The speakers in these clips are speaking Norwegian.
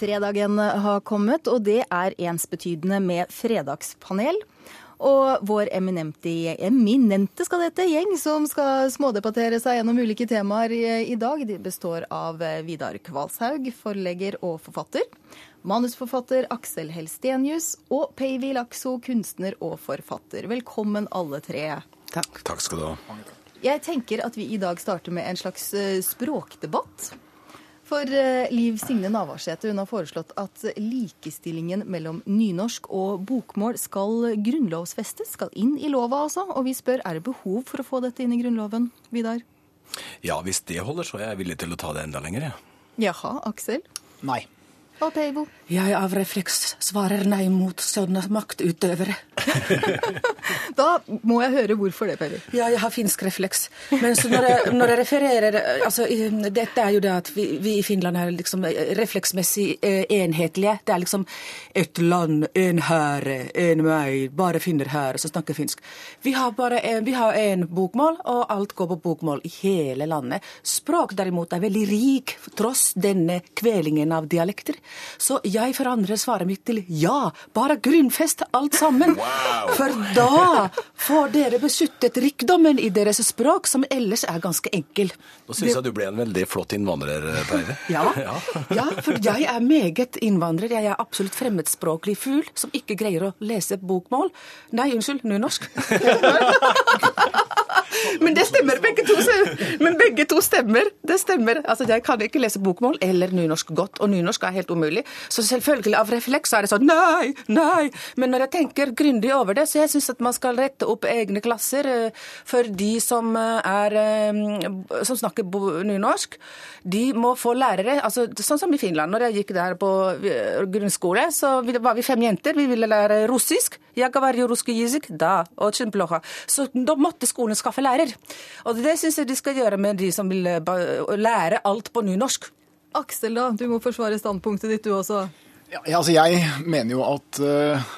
Fredagen har kommet, og det er ensbetydende med fredagspanel. Og vår eminente, eminente skal dette, gjeng som skal smådebattere seg gjennom ulike temaer i, i dag, de består av Vidar Kvalshaug, forlegger og forfatter. Manusforfatter Aksel Helstenius og Peivi Lakso, kunstner og forfatter. Velkommen alle tre. Takk. Takk skal du ha. Jeg tenker at vi i dag starter med en slags eh, språkdebatt. For eh, Liv Signe Navarsete hun har foreslått at likestillingen mellom nynorsk og bokmål skal grunnlovfestes, skal inn i lova altså. Og vi spør er det behov for å få dette inn i Grunnloven, Vidar? Ja, hvis det holder, så er jeg villig til å ta det enda lenger, jeg. Ja. Jaha, Aksel? Nei. Og Peivo? Jeg av refleks svarer nei mot sånne maktutøvere. da må jeg høre hvorfor det, Peivo. Ja, jeg har finsk refleks. Men når jeg, når, jeg, refererer altså, Dette er jo det at vi, vi i Finland er liksom refleksmessig eh, enhetlige. Det er liksom et land, en herre, en meg, bare finner her, som snakker finsk. Vi har bare en, vi har en bokmål, og alt går på bokmål i hele landet. Språk derimot er veldig rik, tross denne kvelingen av dialekter. Så jeg forandrer svaret mitt til ja. Bare grunnfest alt sammen. Wow. For da får dere beskyttet rikdommen i deres språk, som ellers er ganske enkel. Nå syns jeg du ble en veldig flott innvandrer, Peive. Ja. ja, for jeg er meget innvandrer. Jeg er absolutt fremmedspråklig fugl som ikke greier å lese bokmål. Nei, unnskyld, nynorsk. Men det stemmer, begge to. Men begge to stemmer. Det stemmer. Altså, Jeg kan ikke lese bokmål eller nynorsk godt, og nynorsk er helt umulig. Så selvfølgelig, av refleks er det sånn nei, nei. Men når jeg tenker grundig over det, så jeg syns at man skal rette opp egne klasser eh, for de som eh, er eh, som snakker nynorsk. De må få lærere. altså Sånn som i Finland. Når jeg gikk der på grunnskole, så var vi fem jenter. Vi ville lære russisk. Da, Så da måtte skolen skaffe lærer. Og det syns jeg de skal gjøre med de som vil lære alt på nynorsk. Aksel, da, du må forsvare standpunktet ditt, du også. Ja, altså Jeg mener jo at uh,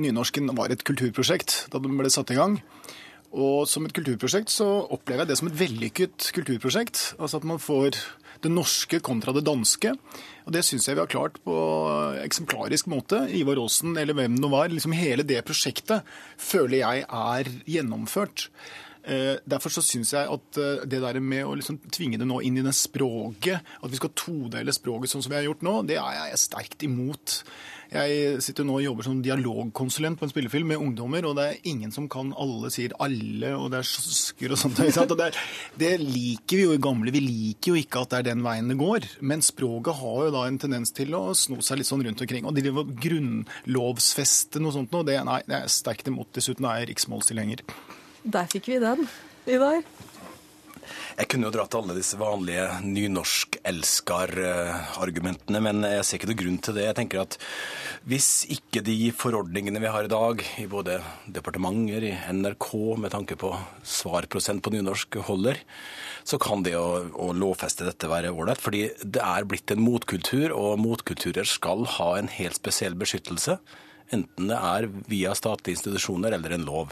nynorsken var et kulturprosjekt da den ble satt i gang. Og som et kulturprosjekt så opplever jeg det som et vellykket kulturprosjekt. Altså at man får det norske kontra det danske. Og det syns jeg vi har klart på eksemplarisk måte. Ivar Aasen eller hvem det var. Liksom hele det prosjektet føler jeg er gjennomført. Eh, derfor så syns jeg at eh, det der med å liksom tvinge det nå inn i det språket, at vi skal todele språket sånn som vi har gjort nå, det er jeg sterkt imot. Jeg sitter nå og jobber som dialogkonsulent på en spillefilm med ungdommer, og det er ingen som kan alle sier alle, og det er sjosker og sånt. Og det, det, liker vi jo i gamle. Vi liker jo ikke at det er den veien det går. Men språket har jo da en tendens til å sno seg litt sånn rundt omkring. Og de grunnlovsfeste noe sånt noe, det, nei, det er sterkt imot. Dessuten er jeg riksmålstilhenger. Der fikk vi den. Ivar? Jeg kunne jo dratt alle disse vanlige nynorsk-elskar-argumentene, men jeg ser ikke noe grunn til det. Jeg tenker at hvis ikke de forordningene vi har i dag, i både departementer, i NRK, med tanke på svarprosent på nynorsk, holder, så kan det å, å lovfeste dette være ålreit. Fordi det er blitt en motkultur, og motkulturer skal ha en helt spesiell beskyttelse. Enten det er via statlige institusjoner eller en lov.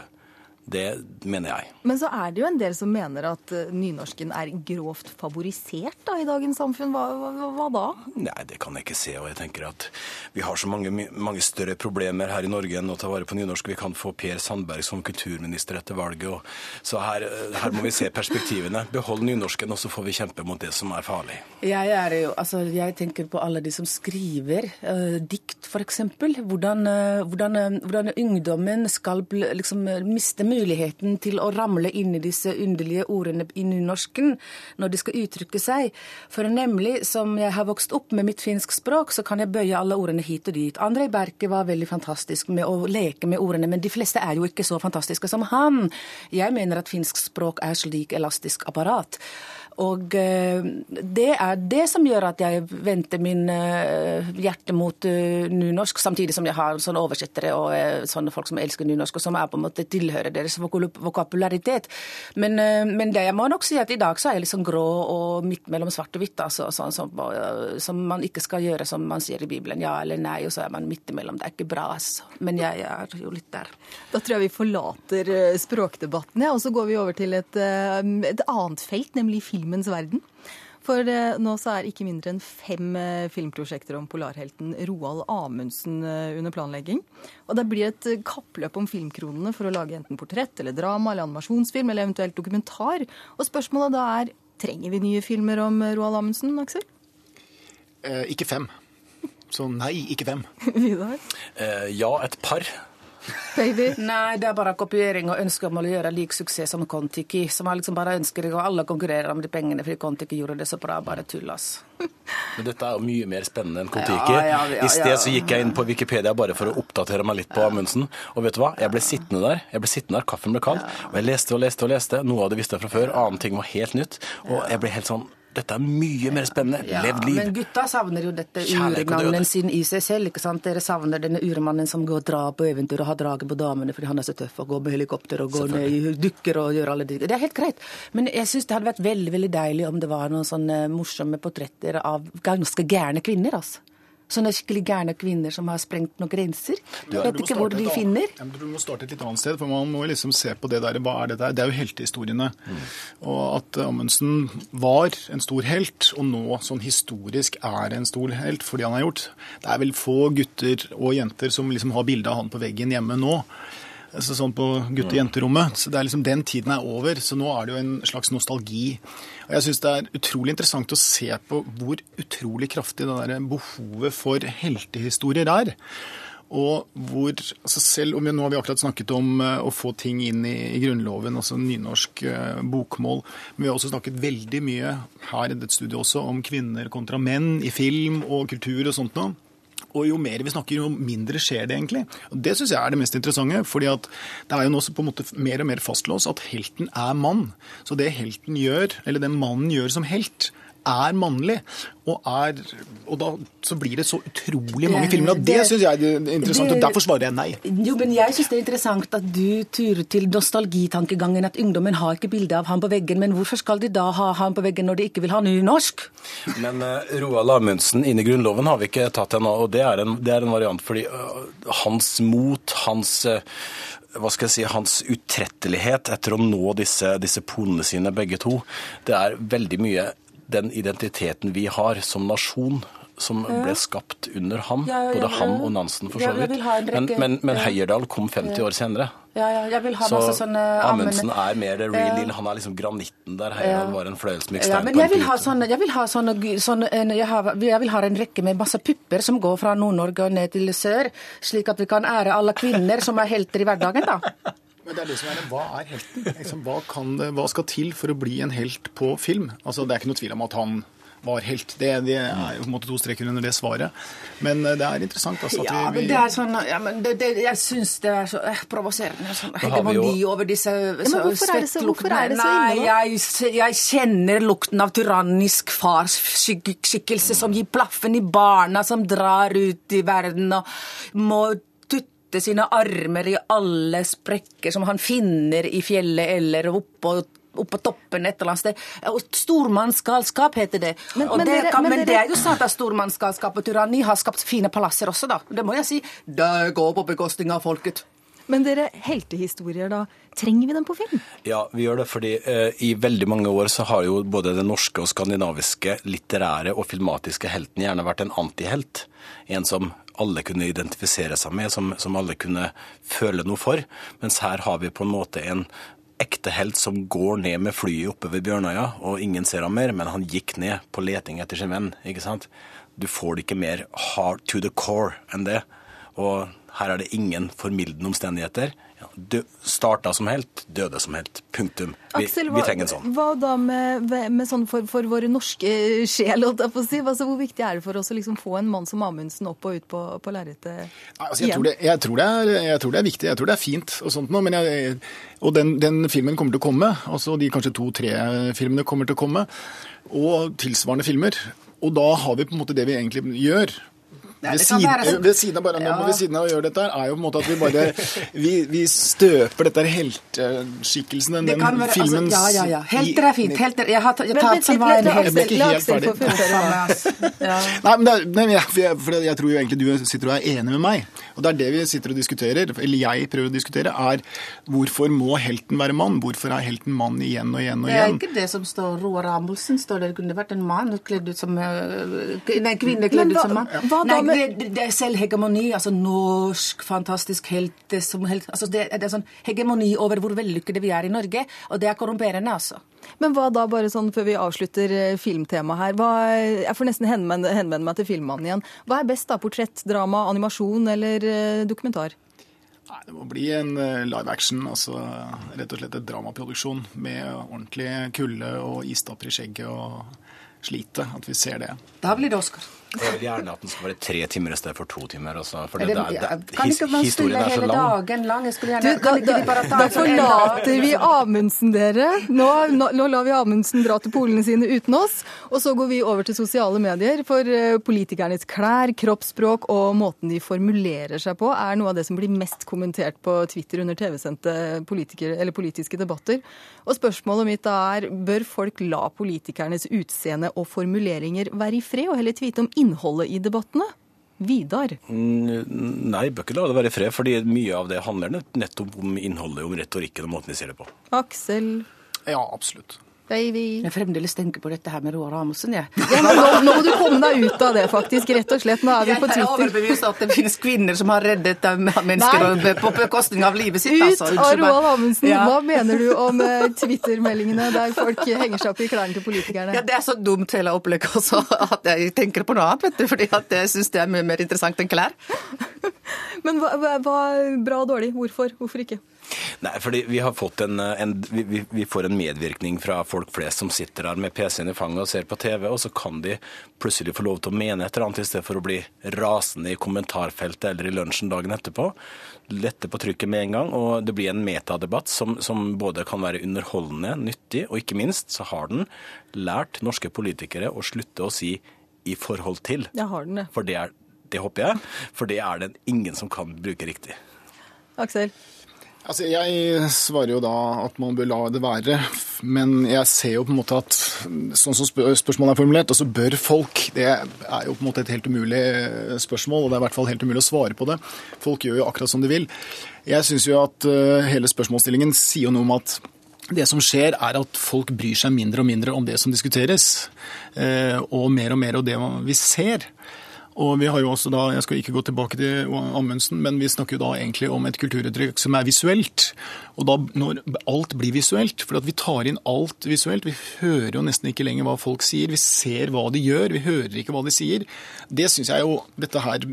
Det mener jeg. Men så er det jo en del som mener at eh, nynorsken er grovt favorisert da, i dagens samfunn. Hva, hva, hva, da? Nei, det kan jeg ikke se. Og jeg tenker at vi har så mange, mange, større problemer her i Norge enn å ta vare på nynorsk. Vi kan få Per Sandberg som kulturminister etter valget. Og, så her, her, må vi se perspektivene. Behold nynorsken, og så får vi kjempe mot det som er farlig. Jeg, er jo, altså, jeg tenker på alle de som skriver uh, dikt, f.eks. Hvordan, uh, hvordan, uh, hvordan ungdommen skal liksom, miste muligheten til å ramle inn i disse underlige ordene i nynorsken når de skal uttrykke seg. For nemlig, som jeg har vokst opp med mitt finsk språk, så kan jeg bøye alle ordene hit og dit. Andrej Berke var veldig fantastisk med å leke med ordene, men de fleste er jo ikke så fantastiske som han. Jeg mener at finsk språk er slik elastisk apparat. Og eh, det er det som gjør at jeg venter min eh, hjerte mot uh, nynorsk, samtidig som jeg har sånne oversettere og sånne folk som elsker nynorsk, og som er på en måte tilhører deres vokabularitet. Men, men, det jeg må nok si at i dag så er jeg liksom grå og midt mellom svart og hvitt. Altså, sånn som, som, man ikke skal gjøre som man sier i Bibelen, ja eller nei, og så er man midt imellom. Det er ikke bra, altså. Men jeg er jo litt der. Da tror jeg vi forlater språkdebatten, ja, og så går vi over til et, et annet felt, nemlig film filmens verden. For eh, nå så er ikke mindre enn fem eh, filmprosjekter om polarhelten Roald Amundsen eh, under planlegging. Og det blir et kappløp om filmkronene for å lage enten portrett eller drama eller animasjonsfilm eller eventuelt dokumentar. Og spørsmålet da er trenger vi nye filmer om Roald Amundsen, Aksel? Eh, ikke fem. Så nei, ikke fem. Vidar? Eh, ja, et par. Baby? Nei, det er bare kopiering og ønske om å gjøre lik suksess som Kon-Tiki. Som har liksom bare ønsker og alle konkurrerer om de pengene fordi Kon-Tiki gjorde det så bra. Bare tull, ass. Men dette er jo mye mer spennende enn Kon-Tiki. Ja, ja, ja, I sted så gikk jeg inn på Wikipedia bare for å oppdatere meg litt på Amundsen. Og vet du hva? Jeg ble sittende der, jeg ble sittende der, kaffen ble kald, og jeg leste og leste og leste. Noe av det visste jeg fra før, annen ting var helt nytt. Og jeg ble helt sånn Dette er mye mer spennende. Levd liv. Men gutta savner jo dette urmannen sin i seg selv. ikke sant? Dere savner denne urmannen som går og drar på eventyr og har draget på damene fordi han er så tøff og går med helikopter og går ned i dukker og gjør alle de Det er helt greit. Men jeg syns det hadde vært veldig veldig deilig om det var noen sånne morsomme portretter av ganske gærne kvinner. altså. Sånne skikkelig gærne kvinner som har sprengt noen grenser. Du, Vet ikke hvor de finner. Ja, men du må starte et litt annet sted, for man må liksom se på det der. Hva er det der? Det er jo heltehistoriene. Og at Amundsen var en stor helt, og nå sånn historisk er en stor helt fordi han har gjort. Det er vel få gutter og jenter som liksom har bilde av han på veggen hjemme nå. Altså sånn på gutte-jenterommet. Så det er liksom Den tiden er over, så nå er det jo en slags nostalgi. Og jeg syns det er utrolig interessant å se på hvor utrolig kraftig det der behovet for heltehistorier er. Og hvor, altså selv om vi, Nå har vi akkurat snakket om eh, å få ting inn i, i Grunnloven, altså nynorsk eh, bokmål. Men vi har også snakket veldig mye her i dette studiet også om kvinner kontra menn i film og kultur og sånt noe. Og jo mer vi snakker, jo mindre skjer det egentlig. Og Det syns jeg er det mest interessante. fordi at det er jo nå på en måte mer og mer fastlåst at helten er mann. Så det helten gjør, eller det mannen gjør som helt, er mannlig. Og, er, og da så blir det så utrolig mange Det- filmer. Og det det- syns jeg er interessant, det- og derfor svarer jeg nei. Jo, men jeg syns det er interessant at du turer til nostalgitankegangen at ungdommen har ikke bilde av ham på veggen, men hvorfor skal de da ha ham på veggen når de ikke vil ha nynorsk? Men uh, Roald Amundsen inn i Grunnloven har vi ikke tatt ennå, og det er en, det er en variant fordi uh, hans mot, hans uh, hva skal jeg si, hans utrettelighet etter å nå disse, disse polene sine, begge to, det er veldig mye den identiteten vi har som nasjon. Som ble skapt under ham, Ja, ja, både ham han og Nansen for så vidt. Men, men, men ja. Heyerdahl kom 50 år senere. Ja, ja, Så Amundsen er mer the real Ja. deal. Han er liksom granitten der. Heyerdahl var en fløyelsmyk Ja, men jeg vil ha sånne, jeg vil ha sånne, sånne en, jeg, har, jeg vil ha en rekke med masse pupper som går fra Nord-Norge og ned til sør, slik at vi kan ære alle kvinner som er helter i hverdagen, da. Men det er det som er det. Hva er helten? Liksom, hva, kan hva skal til for å bli en helt på film? Altså, Det er ikke noe tvil om at han var helt. Det, det er jo på en måte to streker under det svaret. Men eh, det er interessant. Altså, at Ja, vi, men det er sånn, ja, men det, det, jeg syns det er så eh, provoserende. Sånn vi jo- over disse Men hvorfor er det så- hvorfor er det så Nei, ille, jeg, jeg kjenner lukten av tyrannisk farsskikkelse som gir blaffen i barna som drar ut i verden og må tutte sine armer i alle sprekker som han finner i fjellet eller oppå oppå på toppen et eller annet sted. Stormannsgalskap heter det. Men- men det, kan, men men dere- det er jo sant at stormannsgalskap og tyranni har skapt fine palasser også, da. Det må jeg si. Det går på bekostning av folket. Men dere, heltehistorier da, trenger vi dem på film? Ja, vi gjør det fordi eh, i veldig mange år så har jo både den norske og skandinaviske litterære og filmatiske helten gjerne vært en antihelt. En som alle kunne identifisere seg med, som, som alle kunne føle noe for. Mens her har vi på en måte en ekte helt som går ned med flyet oppe ved Bjørnøya, og ingen ser ham mer, men han gikk ned på leting etter sin venn, ikke sant? Du får det ikke mer hard to the core enn det. Og her er det ingen formildende omstendigheter. Ja, dø, starta som helt, døde som helt. Punktum. Vi, Aksel, vi trenger en sånn. hva da med, med sånn for, for våre norske sjel, holdt jeg på å si? Altså, hvor viktig er det for oss å liksom få en mann som Amundsen opp og ut på, på lerretet Altså, jeg, tror det, jeg, tror det er, jeg tror det er viktig, jeg tror det er fint og sånt noe. Men jeg, og den, den filmen kommer til å komme. altså De kanskje to-tre filmene kommer til å komme. Og tilsvarende filmer. Og da har vi på en måte det vi egentlig gjør. Ved, siden, ved siden av bare ja. ved siden av å gjøre dette, er jo på en måte at vi bare vi, vi støper dette helteskikkelsen, den, den være, filmen altså, Ja, ja, ja. Helter er fint. Helter. Jeg har tatt som var en helt Jeg ble ikke helt ferdig. Nei, men, det, men jeg, for jeg tror jo egentlig du sitter og er enig med meg. Og det er det vi sitter og diskuterer, eller jeg prøver å diskutere, er hvorfor må helten være mann? Hvorfor er helten mann igjen og igjen og igjen? Det er ikke det som står. Roar Amundsen står der. Det kunne vært en mann kledd ut som Nei, kvinne kledd ut som mann. Hva da med det, det, er selvhegemoni. altså Norsk, fantastisk helt. Som helt altså det, det, er sånn hegemoni over hvor vellykkede vi er i Norge, og det er korrumperende, altså. Men hva da, bare sånn før vi avslutter eh, filmtemaet her. Hva, jeg får nesten henvende, henvende meg til filmmannen igjen. Hva er best, da? Portrett, drama, animasjon eller eh, dokumentar? Nei, Det må bli en eh, live action, altså rett og slett et dramaproduksjon med ordentlig kulde og istapper i skjegget og slite. At vi ser det. Da blir det Oscar. Jeg vil gjerne at den skal være tre timer i stedet for to timer. Altså, for det, det, det, det, kan ikke man spille hele dagen lang? Gjerne, du, da, da, da forlater vi Amundsen, dere. Nå, nå, nå, lar vi Amundsen dra til polene sine uten oss. Og så går vi over til sosiale medier. For uh, politikernes klær, kroppsspråk og måten de formulerer seg på, er noe av det som blir mest kommentert på Twitter under TV-sendte politiske debatter. Og spørsmålet mitt er, bør folk la politikernes utseende og formuleringer være i fred, og heller tvite om innholdet i debattene? Vidar? Mm, nei, bør ikke la det være i fred, fordi mye av det handler nettopp om innholdet, om retorikken og måten vi ser det på. Aksel? Ja, absolutt. Baby. Jeg fremdeles tenker på dette her med Roar Amundsen, jeg. Ja, men nå, nå, må du komme deg ut av det, faktisk. Rett og slett. Nå er vi på Twitter. Jeg er overbevist at det finnes kvinner som har reddet mennesker på bekostning av livet sitt. Altså. Ut av Roar Amundsen. Ja. Hva mener du om uh, Twitter-meldingene der folk henger seg opp i klærne til politikerne? Ja, Det er så dumt hele opplegget også, at jeg tenker på noe annet, vet du. Fordi at jeg syns det er mye mer interessant enn klær. men hva, hva, bra og dårlig? Hvorfor? Hvorfor ikke? Nei, fordi vi har fått en, en vi, vi, får en medvirkning fra folk flest som sitter der med PC-en i fanget og ser på TV, og så kan de plutselig få lov til å mene et eller annet i stedet for å bli rasende i kommentarfeltet eller i lunsjen dagen etterpå. Lette på trykket med en gang, og det blir en metadebatt som, som både kan være underholdende, nyttig, og ikke minst så har den lært norske politikere å slutte å si 'i forhold til'. Ja, har den det. For det, er, det håper jeg, for det er det ingen som kan bruke riktig. Aksel? Altså, Jeg svarer jo da at man bør la det være, men jeg ser jo på en måte at sånn som spørsmålet er formulert, altså bør folk Det er jo på en måte et helt umulig spørsmål, og det er i hvert fall helt umulig å svare på det. Folk gjør jo akkurat som de vil. Jeg syns jo at uh, hele spørsmålsstillingen sier jo noe om at det som skjer, er at folk bryr seg mindre og mindre om det som diskuteres, uh, og mer og mer om det vi ser. Og vi har jo også da, Jeg skal ikke gå tilbake til Amundsen, men vi snakker jo da egentlig om et kulturuttrykk som er visuelt. Og da når alt blir visuelt, for at vi tar inn alt visuelt Vi hører jo nesten ikke lenger hva folk sier. Vi ser hva de gjør, vi hører ikke hva de sier. Det syns jeg jo dette her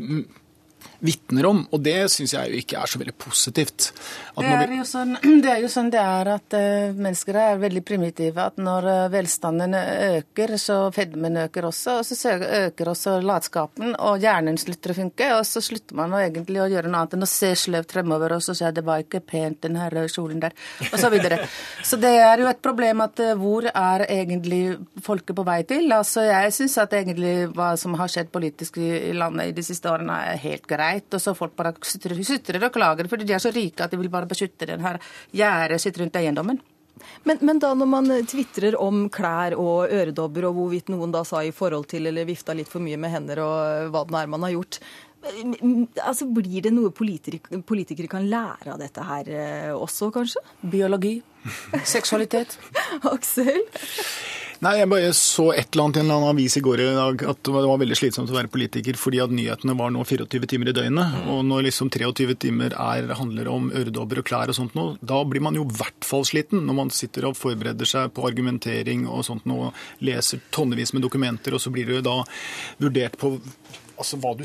vitner om. Og det syns jeg jo ikke er så veldig positivt. Det er, sånn, det, er jo sånn, det er at uh, mennesker er veldig primitive. At når uh, velstanden øker, så fedmen øker også. Og så øker også latskapen, og hjernen slutter å funke. Og så slutter man egentlig å gjøre noe annet enn å se sløvt fremover og så si at det var ikke pent, den her kjolen der, og så videre. Så det er jo et problem at uh, hvor er egentlig folket på vei til? Altså, jeg syns at egentlig hva som har skjedd politisk i, i landet i de siste årene, er helt greit greit, og så folk bare sutrer og klager fordi de er så rike at de vil bare beskytte den her gjerdet sitt rundt eiendommen. Men, men, da når man tvitrer om klær og øredobber og hvorvidt noen da sa i forhold til eller vifta litt for mye med hender og hva det er man har gjort, altså blir det noe politikere, politikere kan lære av dette her eh, også, kanskje? Biologi. Seksualitet. Aksel? Nei, Jeg bare så et eller annet i en eller annen avis i går i dag at det var veldig slitsomt å være politiker fordi at nyhetene var nå 24 timer i døgnet. Mm. Og når liksom 23 timer er, handler om øredobber og klær og sånt noe, da blir man jo i hvert fall sliten når man sitter og forbereder seg på argumentering og sånt noe, leser tonnevis med dokumenter, og så blir det da vurdert på altså, du,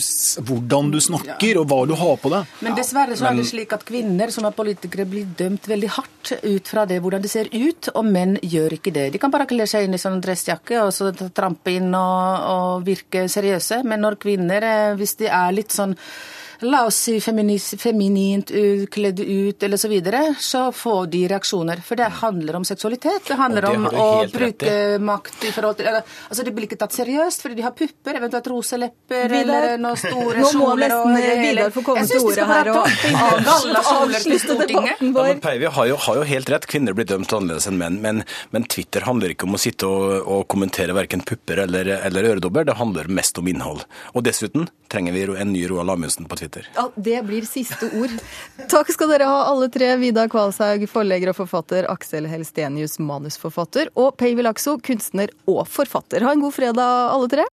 hvordan du snakker og hva du har på deg. Men dessverre så er det slik at kvinner som er politikere blir dømt veldig hardt ut fra det hvordan de ser ut, og menn gjør ikke det. De kan bare kle seg inn i sånn dressjakke og så trampe inn og, og virke seriøse. Men når kvinner, eh, hvis de er litt sånn la oss si feminint kledd ut eller så videre, så får de reaksjoner. For det handler om seksualitet. Det handler det om å bruke makt i forhold til Altså, det blir ikke tatt seriøst fordi de har pupper, eventuelt roselepper eller noen store Nå må nesten Vidar få komme til ordet her og avslutte debatten vår. Ja, Peivi har, har, jo helt rett. Kvinner blir dømt annerledes enn menn. Men, men Twitter handler ikke om å sitte og, og kommentere verken pupper eller, eller øredobber. Det handler mest om innhold. Og dessuten trenger vi en ny Roald Amundsen på Twitter. Ja, Det blir siste ord. Takk skal dere ha, alle tre. Vidar Kvalshaug, forlegger og forfatter. Aksel Helstenius, manusforfatter. Og Peivi Lakso, kunstner og forfatter. Ha en god fredag, alle tre.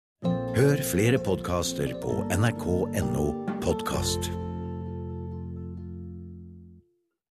Hør flere podkaster på nrk.no podkast.